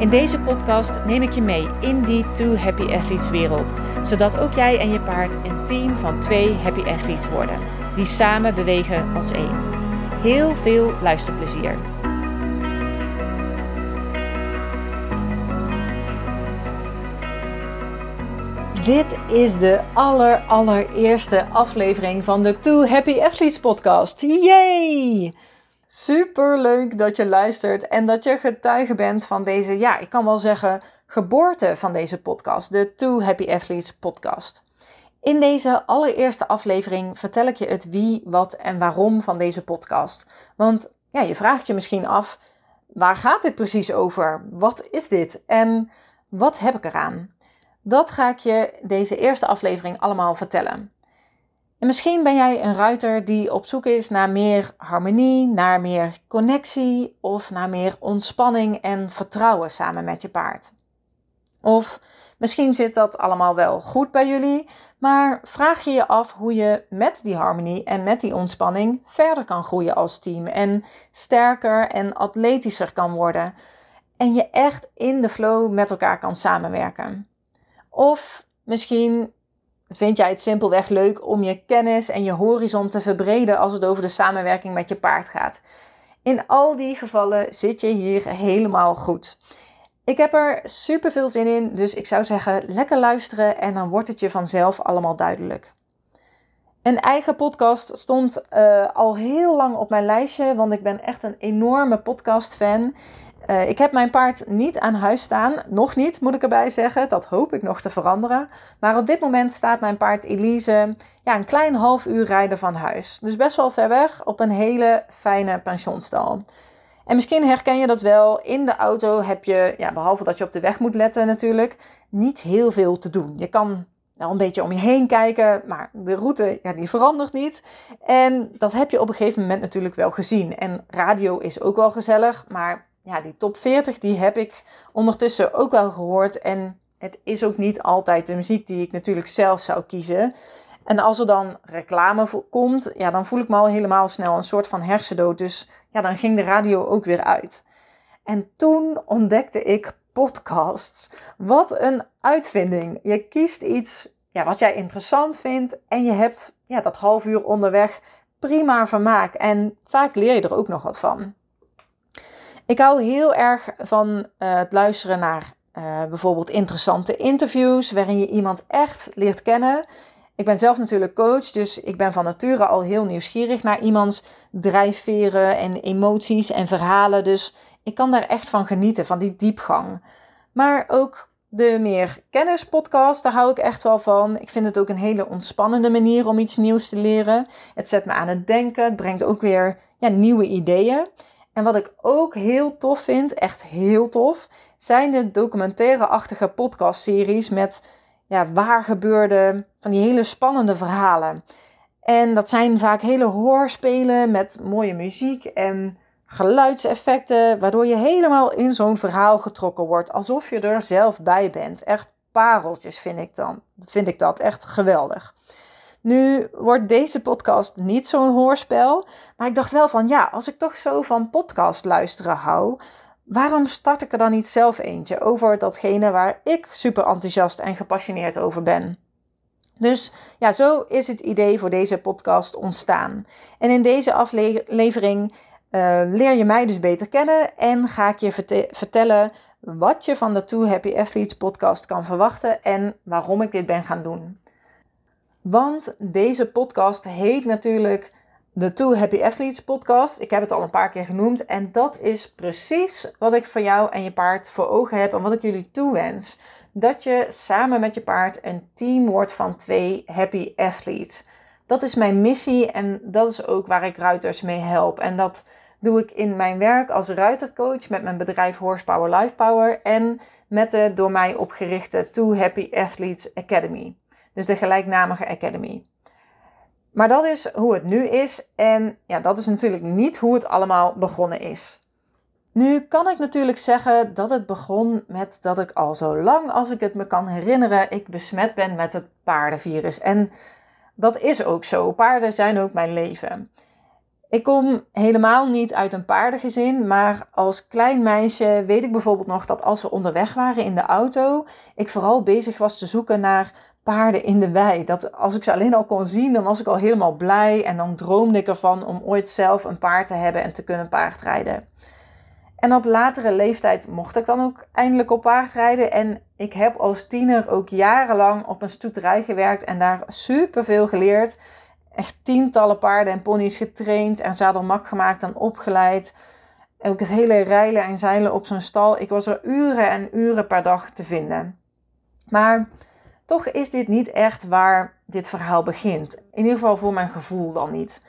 In deze podcast neem ik je mee in die Two Happy Athletes wereld, zodat ook jij en je paard een team van twee Happy Athletes worden, die samen bewegen als één. Heel veel luisterplezier. Dit is de aller allereerste aflevering van de Two Happy Athletes podcast. Yay! Super leuk dat je luistert en dat je getuige bent van deze, ja, ik kan wel zeggen, geboorte van deze podcast, de Two Happy Athletes podcast. In deze allereerste aflevering vertel ik je het wie, wat en waarom van deze podcast. Want ja, je vraagt je misschien af, waar gaat dit precies over? Wat is dit? En wat heb ik eraan? Dat ga ik je deze eerste aflevering allemaal vertellen. En misschien ben jij een ruiter die op zoek is naar meer harmonie, naar meer connectie of naar meer ontspanning en vertrouwen samen met je paard. Of misschien zit dat allemaal wel goed bij jullie, maar vraag je je af hoe je met die harmonie en met die ontspanning verder kan groeien als team en sterker en atletischer kan worden en je echt in de flow met elkaar kan samenwerken. Of misschien vind jij het simpelweg leuk om je kennis en je horizon te verbreden als het over de samenwerking met je paard gaat. In al die gevallen zit je hier helemaal goed. Ik heb er super veel zin in, dus ik zou zeggen lekker luisteren en dan wordt het je vanzelf allemaal duidelijk. Een eigen podcast stond uh, al heel lang op mijn lijstje, want ik ben echt een enorme podcast-fan. Uh, ik heb mijn paard niet aan huis staan. Nog niet, moet ik erbij zeggen. Dat hoop ik nog te veranderen. Maar op dit moment staat mijn paard Elise ja, een klein half uur rijden van huis. Dus best wel ver weg op een hele fijne pensionstal. En misschien herken je dat wel. In de auto heb je, ja, behalve dat je op de weg moet letten natuurlijk, niet heel veel te doen. Je kan wel een beetje om je heen kijken, maar de route ja, die verandert niet. En dat heb je op een gegeven moment natuurlijk wel gezien. En radio is ook wel gezellig, maar ja, die top 40 die heb ik ondertussen ook wel gehoord. En het is ook niet altijd de muziek die ik natuurlijk zelf zou kiezen. En als er dan reclame komt, ja, dan voel ik me al helemaal snel een soort van hersendood. Dus ja, dan ging de radio ook weer uit. En toen ontdekte ik podcasts. Wat een uitvinding. Je kiest iets ja, wat jij interessant vindt en je hebt ja, dat half uur onderweg prima vermaak. En vaak leer je er ook nog wat van. Ik hou heel erg van uh, het luisteren naar uh, bijvoorbeeld interessante interviews waarin je iemand echt leert kennen. Ik ben zelf natuurlijk coach, dus ik ben van nature al heel nieuwsgierig naar iemands drijfveren en emoties en verhalen. Dus ik kan daar echt van genieten, van die diepgang. Maar ook de meer kennispodcast, daar hou ik echt wel van. Ik vind het ook een hele ontspannende manier om iets nieuws te leren. Het zet me aan het denken, het brengt ook weer ja, nieuwe ideeën. En wat ik ook heel tof vind, echt heel tof, zijn de documentaire-achtige podcastseries met ja, waar gebeurde van die hele spannende verhalen. En dat zijn vaak hele hoorspelen met mooie muziek en geluidseffecten, waardoor je helemaal in zo'n verhaal getrokken wordt, alsof je er zelf bij bent. Echt pareltjes vind ik, dan, vind ik dat, echt geweldig. Nu wordt deze podcast niet zo'n hoorspel, maar ik dacht wel van ja, als ik toch zo van podcast luisteren hou, waarom start ik er dan niet zelf eentje over datgene waar ik super enthousiast en gepassioneerd over ben? Dus ja, zo is het idee voor deze podcast ontstaan. En in deze aflevering uh, leer je mij dus beter kennen en ga ik je vertellen wat je van de Two Happy Athletes podcast kan verwachten en waarom ik dit ben gaan doen. Want deze podcast heet natuurlijk de Two Happy Athletes podcast. Ik heb het al een paar keer genoemd. En dat is precies wat ik voor jou en je paard voor ogen heb en wat ik jullie toewens. Dat je samen met je paard een team wordt van twee happy athletes. Dat is mijn missie en dat is ook waar ik ruiters mee help. En dat doe ik in mijn werk als ruitercoach met mijn bedrijf Horsepower Lifepower en met de door mij opgerichte Two Happy Athletes Academy. Dus de gelijknamige Academy. Maar dat is hoe het nu is en ja, dat is natuurlijk niet hoe het allemaal begonnen is. Nu kan ik natuurlijk zeggen dat het begon met dat ik al zo lang als ik het me kan herinneren, ik besmet ben met het paardenvirus. En dat is ook zo. Paarden zijn ook mijn leven. Ik kom helemaal niet uit een paardengezin, maar als klein meisje weet ik bijvoorbeeld nog dat als we onderweg waren in de auto, ik vooral bezig was te zoeken naar paarden in de wei. Dat als ik ze alleen al kon zien, dan was ik al helemaal blij en dan droomde ik ervan om ooit zelf een paard te hebben en te kunnen paardrijden. En op latere leeftijd mocht ik dan ook eindelijk op paard rijden. En ik heb als tiener ook jarenlang op een stoeterij gewerkt en daar superveel geleerd. Echt tientallen paarden en ponies getraind en zadelmak gemaakt en opgeleid. Ook het hele rijlen en zeilen op zo'n stal. Ik was er uren en uren per dag te vinden. Maar toch is dit niet echt waar dit verhaal begint. In ieder geval voor mijn gevoel dan niet.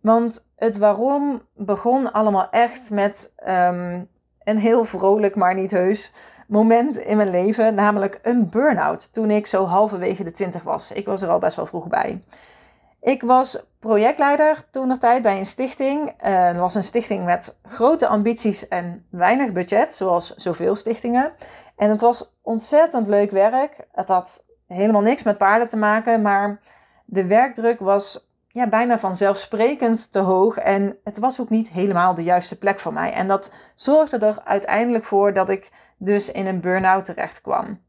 Want het waarom begon allemaal echt met um, een heel vrolijk, maar niet heus moment in mijn leven. Namelijk een burn-out toen ik zo halverwege de twintig was. Ik was er al best wel vroeg bij. Ik was projectleider toen nog tijd bij een stichting. Uh, was een stichting met grote ambities en weinig budget, zoals zoveel stichtingen. En het was ontzettend leuk werk. Het had helemaal niks met paarden te maken, maar de werkdruk was ja, bijna vanzelfsprekend te hoog. En het was ook niet helemaal de juiste plek voor mij. En dat zorgde er uiteindelijk voor dat ik dus in een burn-out terecht kwam.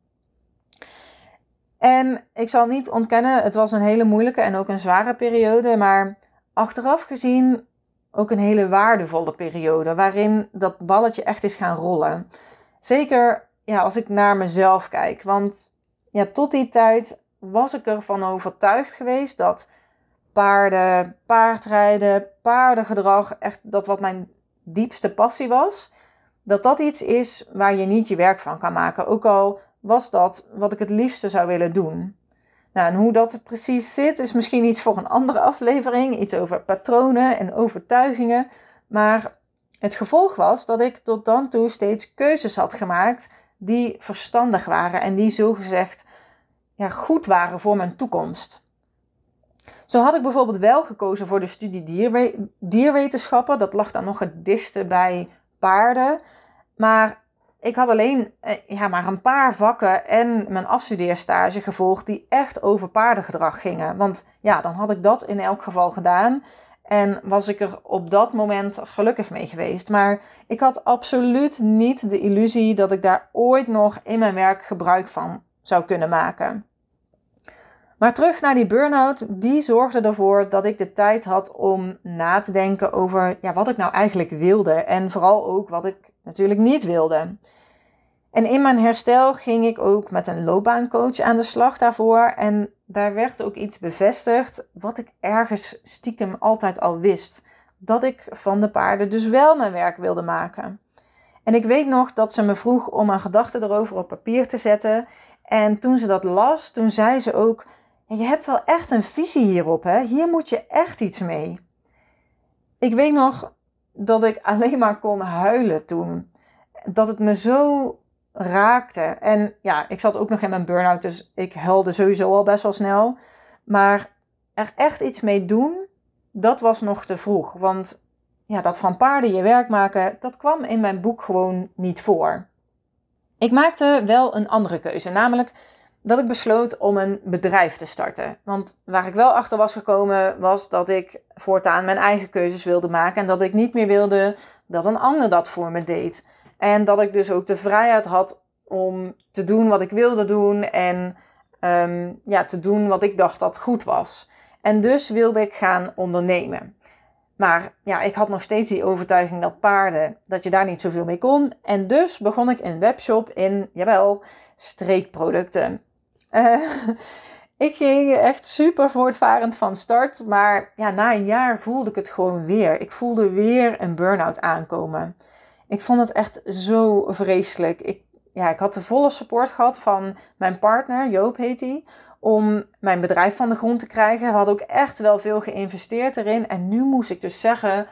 En ik zal niet ontkennen, het was een hele moeilijke en ook een zware periode. Maar achteraf gezien ook een hele waardevolle periode. Waarin dat balletje echt is gaan rollen. Zeker ja, als ik naar mezelf kijk. Want ja, tot die tijd was ik ervan overtuigd geweest dat paarden, paardrijden, paardengedrag, echt dat wat mijn diepste passie was, dat dat iets is waar je niet je werk van kan maken. Ook al was dat wat ik het liefste zou willen doen. Nou, en hoe dat precies zit, is misschien iets voor een andere aflevering, iets over patronen en overtuigingen. Maar het gevolg was dat ik tot dan toe steeds keuzes had gemaakt die verstandig waren en die zogezegd ja, goed waren voor mijn toekomst. Zo had ik bijvoorbeeld wel gekozen voor de studie dierwe dierwetenschappen. Dat lag dan nog het dichtste bij paarden. Maar ik had alleen eh, ja, maar een paar vakken en mijn afstudeerstage gevolgd die echt over paardengedrag gingen. Want ja, dan had ik dat in elk geval gedaan. En was ik er op dat moment gelukkig mee geweest. Maar ik had absoluut niet de illusie dat ik daar ooit nog in mijn werk gebruik van zou kunnen maken. Maar terug naar die burn-out, die zorgde ervoor dat ik de tijd had om na te denken over ja, wat ik nou eigenlijk wilde. En vooral ook wat ik natuurlijk niet wilde. En in mijn herstel ging ik ook met een loopbaancoach aan de slag daarvoor. En daar werd ook iets bevestigd wat ik ergens stiekem altijd al wist. Dat ik van de paarden dus wel mijn werk wilde maken. En ik weet nog dat ze me vroeg om een gedachte erover op papier te zetten. En toen ze dat las, toen zei ze ook: je hebt wel echt een visie hierop, hè? Hier moet je echt iets mee. Ik weet nog dat ik alleen maar kon huilen toen. Dat het me zo raakte. En ja, ik zat ook nog in mijn burn-out, dus ik huilde sowieso al best wel snel. Maar er echt iets mee doen, dat was nog te vroeg. Want ja, dat van paarden je werk maken, dat kwam in mijn boek gewoon niet voor. Ik maakte wel een andere keuze, namelijk dat ik besloot om een bedrijf te starten. Want waar ik wel achter was gekomen, was dat ik voortaan mijn eigen keuzes wilde maken. En dat ik niet meer wilde dat een ander dat voor me deed. En dat ik dus ook de vrijheid had om te doen wat ik wilde doen. En um, ja, te doen wat ik dacht dat goed was. En dus wilde ik gaan ondernemen. Maar ja, ik had nog steeds die overtuiging dat paarden, dat je daar niet zoveel mee kon. En dus begon ik een webshop in, jawel, streekproducten. Uh, ik ging echt super voortvarend van start. Maar ja, na een jaar voelde ik het gewoon weer. Ik voelde weer een burn-out aankomen. Ik vond het echt zo vreselijk. Ik, ja, ik had de volle support gehad van mijn partner, Joop heet hij, om mijn bedrijf van de grond te krijgen. We hadden ook echt wel veel geïnvesteerd erin. En nu moest ik dus zeggen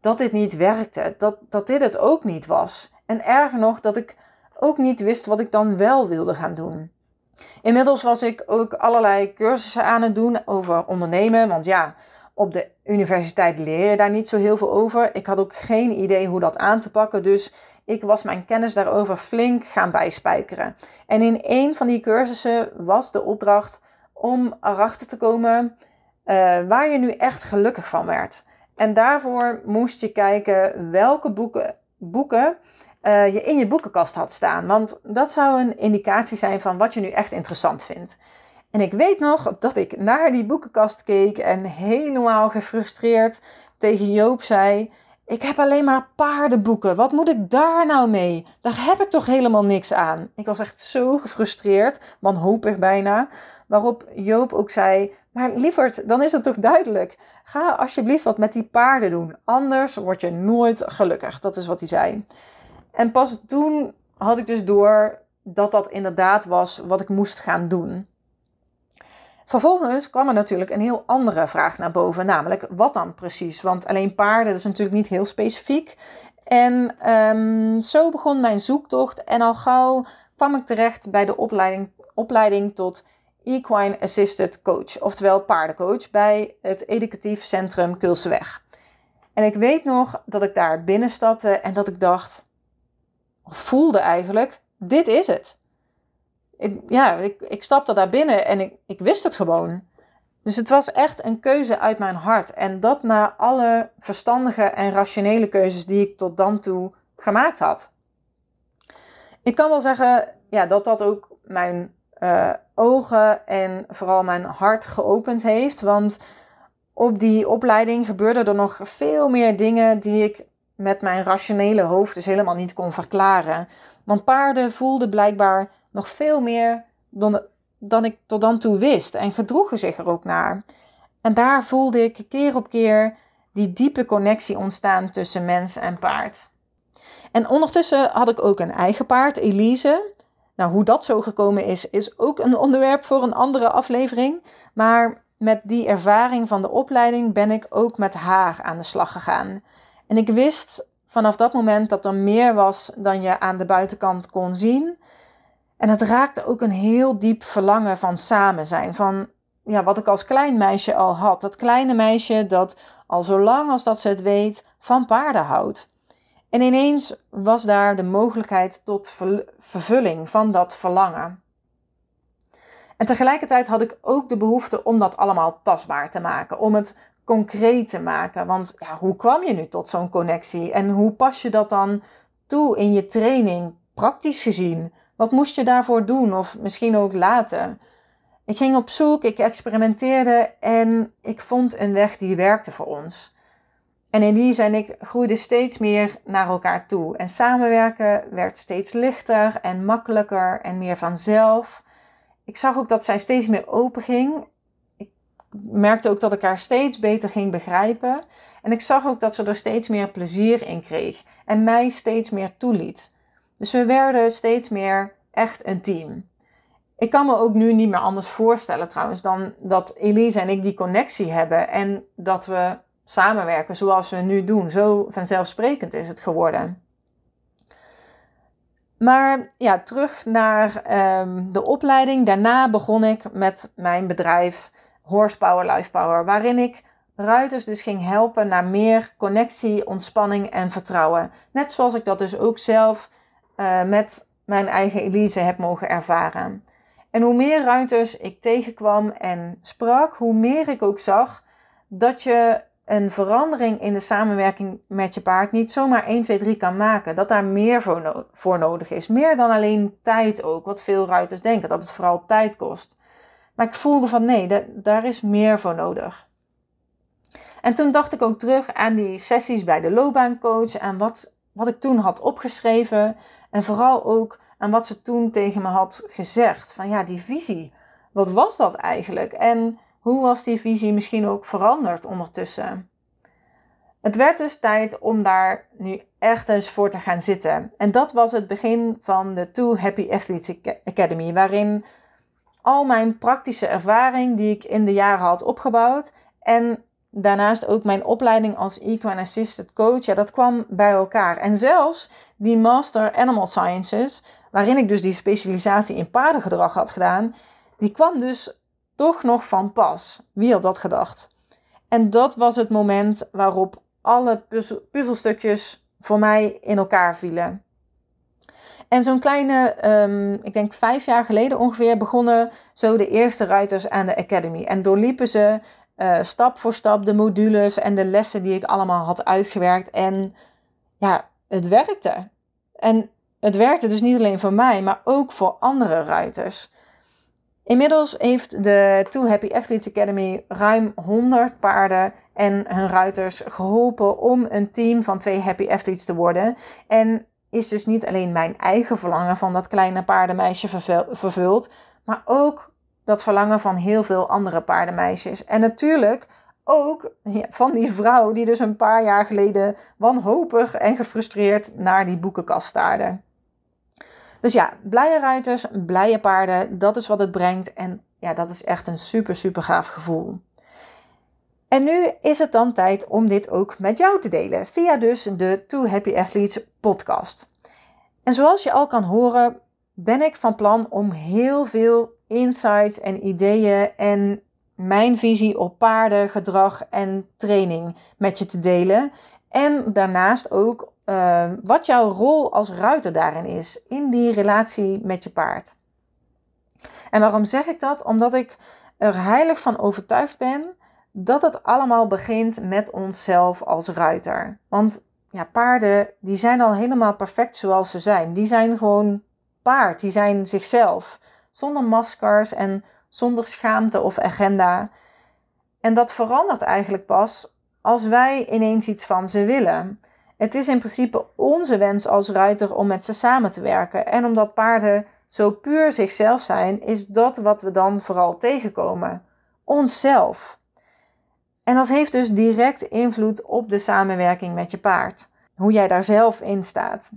dat dit niet werkte. Dat, dat dit het ook niet was. En erger nog, dat ik ook niet wist wat ik dan wel wilde gaan doen. Inmiddels was ik ook allerlei cursussen aan het doen over ondernemen. Want ja, op de universiteit leer je daar niet zo heel veel over. Ik had ook geen idee hoe dat aan te pakken. Dus ik was mijn kennis daarover flink gaan bijspijkeren. En in een van die cursussen was de opdracht om erachter te komen uh, waar je nu echt gelukkig van werd. En daarvoor moest je kijken welke boeken, boeken uh, je in je boekenkast had staan. Want dat zou een indicatie zijn van wat je nu echt interessant vindt. En ik weet nog dat ik naar die boekenkast keek en helemaal gefrustreerd tegen Joop zei: Ik heb alleen maar paardenboeken. Wat moet ik daar nou mee? Daar heb ik toch helemaal niks aan. Ik was echt zo gefrustreerd, wanhopig bijna. Waarop Joop ook zei: Maar lieverd, dan is het toch duidelijk. Ga alsjeblieft wat met die paarden doen. Anders word je nooit gelukkig. Dat is wat hij zei. En pas toen had ik dus door dat dat inderdaad was wat ik moest gaan doen. Vervolgens kwam er natuurlijk een heel andere vraag naar boven, namelijk wat dan precies? Want alleen paarden is natuurlijk niet heel specifiek. En um, zo begon mijn zoektocht en al gauw kwam ik terecht bij de opleiding, opleiding tot Equine Assisted Coach, oftewel paardencoach, bij het Educatief Centrum Kulseweg. En ik weet nog dat ik daar binnenstapte en dat ik dacht, voelde eigenlijk, dit is het. Ik, ja, ik, ik stapte daar binnen en ik, ik wist het gewoon. Dus het was echt een keuze uit mijn hart. En dat na alle verstandige en rationele keuzes die ik tot dan toe gemaakt had. Ik kan wel zeggen ja, dat dat ook mijn uh, ogen en vooral mijn hart geopend heeft. Want op die opleiding gebeurden er nog veel meer dingen die ik met mijn rationele hoofd dus helemaal niet kon verklaren. Want paarden voelden blijkbaar nog veel meer dan, dan ik tot dan toe wist en gedroegen zich er ook naar. En daar voelde ik keer op keer die diepe connectie ontstaan tussen mens en paard. En ondertussen had ik ook een eigen paard, Elise. Nou, hoe dat zo gekomen is, is ook een onderwerp voor een andere aflevering. Maar met die ervaring van de opleiding ben ik ook met haar aan de slag gegaan. En ik wist vanaf dat moment dat er meer was dan je aan de buitenkant kon zien. En het raakte ook een heel diep verlangen van samen zijn. Van ja, wat ik als klein meisje al had. Dat kleine meisje dat al zo lang als dat ze het weet van paarden houdt. En ineens was daar de mogelijkheid tot vervulling van dat verlangen. En tegelijkertijd had ik ook de behoefte om dat allemaal tastbaar te maken, om het concreet te maken. Want ja, hoe kwam je nu tot zo'n connectie en hoe pas je dat dan toe in je training, praktisch gezien? Wat moest je daarvoor doen of misschien ook laten? Ik ging op zoek, ik experimenteerde en ik vond een weg die werkte voor ons. En Elise en ik groeiden steeds meer naar elkaar toe. En samenwerken werd steeds lichter en makkelijker en meer vanzelf. Ik zag ook dat zij steeds meer open ging. Merkte ook dat ik haar steeds beter ging begrijpen. En ik zag ook dat ze er steeds meer plezier in kreeg en mij steeds meer toeliet. Dus we werden steeds meer echt een team. Ik kan me ook nu niet meer anders voorstellen trouwens dan dat Elise en ik die connectie hebben en dat we samenwerken zoals we nu doen. Zo vanzelfsprekend is het geworden. Maar ja, terug naar um, de opleiding. Daarna begon ik met mijn bedrijf Horsepower Life Power, waarin ik ruiters dus ging helpen naar meer connectie, ontspanning en vertrouwen. Net zoals ik dat dus ook zelf uh, met mijn eigen Elise heb mogen ervaren. En hoe meer ruiters ik tegenkwam en sprak, hoe meer ik ook zag dat je een verandering in de samenwerking met je paard niet zomaar 1, 2, 3 kan maken. Dat daar meer voor, voor nodig is. Meer dan alleen tijd ook, wat veel ruiters denken, dat het vooral tijd kost. Maar ik voelde van nee, daar is meer voor nodig. En toen dacht ik ook terug aan die sessies bij de loopbaancoach en wat, wat ik toen had opgeschreven. En vooral ook aan wat ze toen tegen me had gezegd. Van ja, die visie, wat was dat eigenlijk? En hoe was die visie misschien ook veranderd ondertussen? Het werd dus tijd om daar nu echt eens voor te gaan zitten. En dat was het begin van de Two Happy Athletes Academy, waarin al mijn praktische ervaring die ik in de jaren had opgebouwd en daarnaast ook mijn opleiding als Equine Assisted Coach, ja, dat kwam bij elkaar. En zelfs die Master Animal Sciences, waarin ik dus die specialisatie in paardengedrag had gedaan, die kwam dus toch nog van pas. Wie had dat gedacht? En dat was het moment waarop alle puzzelstukjes voor mij in elkaar vielen. En zo'n kleine, um, ik denk vijf jaar geleden ongeveer, begonnen zo de eerste ruiters aan de Academy. En doorliepen ze uh, stap voor stap de modules en de lessen die ik allemaal had uitgewerkt. En ja, het werkte. En het werkte dus niet alleen voor mij, maar ook voor andere ruiters. Inmiddels heeft de Two Happy Athletes Academy ruim 100 paarden en hun ruiters geholpen om een team van twee Happy Athletes te worden. En is dus niet alleen mijn eigen verlangen van dat kleine paardenmeisje vervuld, maar ook dat verlangen van heel veel andere paardenmeisjes. En natuurlijk ook van die vrouw die dus een paar jaar geleden wanhopig en gefrustreerd naar die boekenkast staarde. Dus ja, blije ruiters, blije paarden, dat is wat het brengt. En ja, dat is echt een super, super gaaf gevoel. En nu is het dan tijd om dit ook met jou te delen, via dus de Two Happy Athletes podcast. En zoals je al kan horen, ben ik van plan om heel veel insights en ideeën en mijn visie op paarden, gedrag en training met je te delen. En daarnaast ook uh, wat jouw rol als ruiter daarin is, in die relatie met je paard. En waarom zeg ik dat? Omdat ik er heilig van overtuigd ben dat het allemaal begint met onszelf als ruiter. Want ja, paarden die zijn al helemaal perfect zoals ze zijn. Die zijn gewoon paard, die zijn zichzelf. Zonder maskers en zonder schaamte of agenda. En dat verandert eigenlijk pas als wij ineens iets van ze willen. Het is in principe onze wens als ruiter om met ze samen te werken. En omdat paarden zo puur zichzelf zijn, is dat wat we dan vooral tegenkomen. Onszelf. En dat heeft dus direct invloed op de samenwerking met je paard. Hoe jij daar zelf in staat.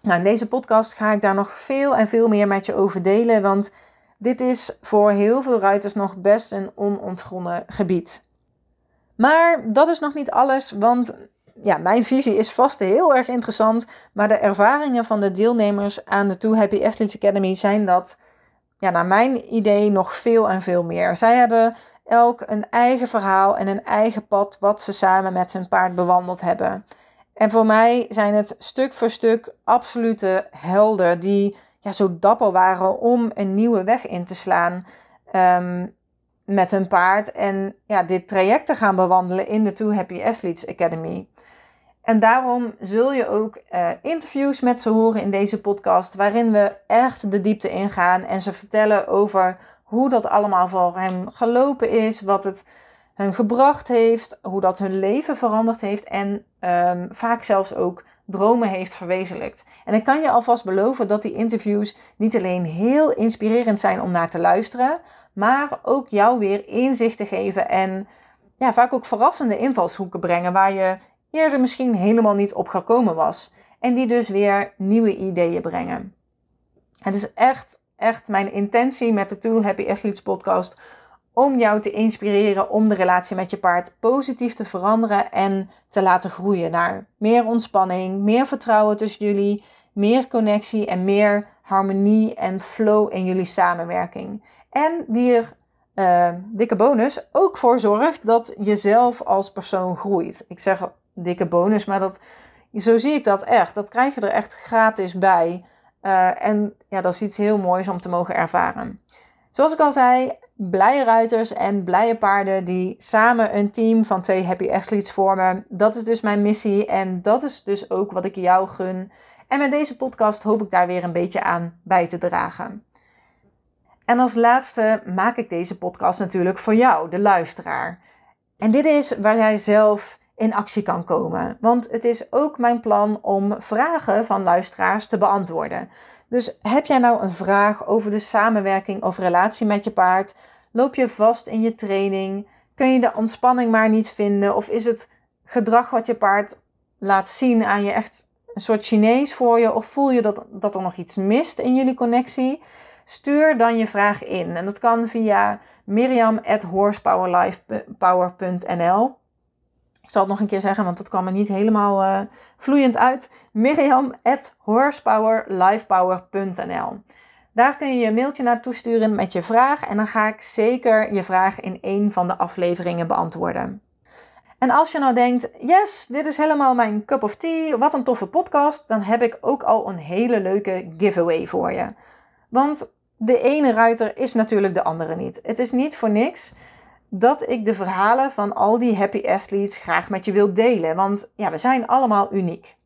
Nou, in deze podcast ga ik daar nog veel en veel meer met je over delen, want dit is voor heel veel ruiters nog best een onontgonnen gebied. Maar dat is nog niet alles, want ja, mijn visie is vast heel erg interessant, maar de ervaringen van de deelnemers aan de Two Happy Athletes Academy zijn dat, ja, naar mijn idee, nog veel en veel meer. Zij hebben elk een eigen verhaal en een eigen pad wat ze samen met hun paard bewandeld hebben. En voor mij zijn het stuk voor stuk absolute helden die ja, zo dapper waren om een nieuwe weg in te slaan um, met hun paard. En ja, dit traject te gaan bewandelen in de Two Happy Athletes Academy. En daarom zul je ook uh, interviews met ze horen in deze podcast, waarin we echt de diepte ingaan en ze vertellen over hoe dat allemaal voor hem gelopen is, wat het hun gebracht heeft, hoe dat hun leven veranderd heeft en um, vaak zelfs ook dromen heeft verwezenlijkt. En ik kan je alvast beloven dat die interviews niet alleen heel inspirerend zijn om naar te luisteren, maar ook jou weer inzicht te geven en ja, vaak ook verrassende invalshoeken brengen waar je eerder misschien helemaal niet op gekomen was. En die dus weer nieuwe ideeën brengen. Het is echt, echt mijn intentie met de Two Happy Athletes podcast om jou te inspireren om de relatie met je paard positief te veranderen en te laten groeien naar meer ontspanning, meer vertrouwen tussen jullie, meer connectie en meer harmonie en flow in jullie samenwerking. En die er, uh, dikke bonus, ook voor zorgt dat je zelf als persoon groeit. Ik zeg dikke bonus, maar dat, zo zie ik dat echt. Dat krijg je er echt gratis bij. Uh, en ja, dat is iets heel moois om te mogen ervaren. Zoals ik al zei, blije ruiters en blije paarden die samen een team van twee happy athletes vormen. Dat is dus mijn missie en dat is dus ook wat ik jou gun. En met deze podcast hoop ik daar weer een beetje aan bij te dragen. En als laatste maak ik deze podcast natuurlijk voor jou, de luisteraar. En dit is waar jij zelf in actie kan komen. Want het is ook mijn plan om vragen van luisteraars te beantwoorden. Dus heb jij nou een vraag over de samenwerking of relatie met je paard? Loop je vast in je training? Kun je de ontspanning maar niet vinden? Of is het gedrag wat je paard laat zien aan je echt een soort Chinees voor je? Of voel je dat, dat er nog iets mist in jullie connectie? Stuur dan je vraag in. En dat kan via miriam.horsepowerlifepower.nl ik zal het nog een keer zeggen, want dat kwam er niet helemaal uh, vloeiend uit. Miriam.horsepowerlifepower.nl Daar kun je je mailtje naartoe sturen met je vraag. En dan ga ik zeker je vraag in een van de afleveringen beantwoorden. En als je nou denkt, yes, dit is helemaal mijn cup of tea, wat een toffe podcast, dan heb ik ook al een hele leuke giveaway voor je. Want de ene ruiter is natuurlijk de andere niet. Het is niet voor niks dat ik de verhalen van al die happy athletes graag met je wil delen. Want ja, we zijn allemaal uniek.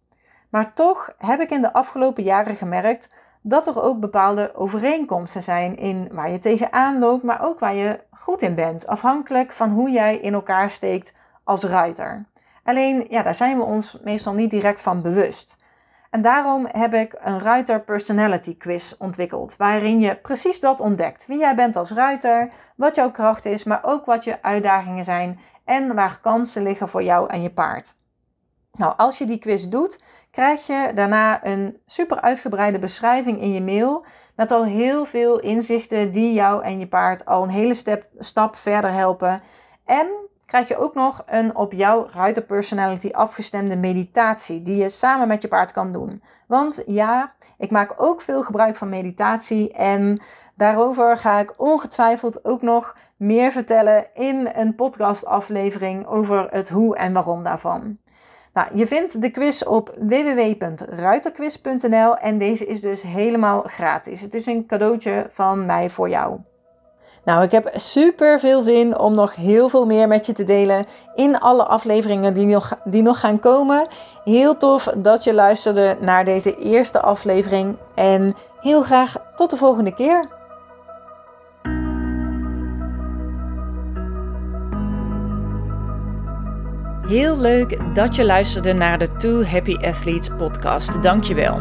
Maar toch heb ik in de afgelopen jaren gemerkt dat er ook bepaalde overeenkomsten zijn in waar je tegenaan loopt, maar ook waar je goed in bent. Afhankelijk van hoe jij in elkaar steekt als ruiter. Alleen, ja, daar zijn we ons meestal niet direct van bewust. En daarom heb ik een Ruiter Personality Quiz ontwikkeld, waarin je precies dat ontdekt. Wie jij bent als ruiter, wat jouw kracht is, maar ook wat je uitdagingen zijn en waar kansen liggen voor jou en je paard. Nou, als je die quiz doet, krijg je daarna een super uitgebreide beschrijving in je mail met al heel veel inzichten die jou en je paard al een hele stap verder helpen. En krijg je ook nog een op jouw ruiterpersonality afgestemde meditatie die je samen met je paard kan doen. Want ja, ik maak ook veel gebruik van meditatie en daarover ga ik ongetwijfeld ook nog meer vertellen in een podcastaflevering over het hoe en waarom daarvan. Nou, je vindt de quiz op www.ruiterquiz.nl en deze is dus helemaal gratis. Het is een cadeautje van mij voor jou. Nou, ik heb super veel zin om nog heel veel meer met je te delen in alle afleveringen die nog, die nog gaan komen. Heel tof dat je luisterde naar deze eerste aflevering en heel graag tot de volgende keer. Heel leuk dat je luisterde naar de Two Happy Athletes podcast. Dankjewel.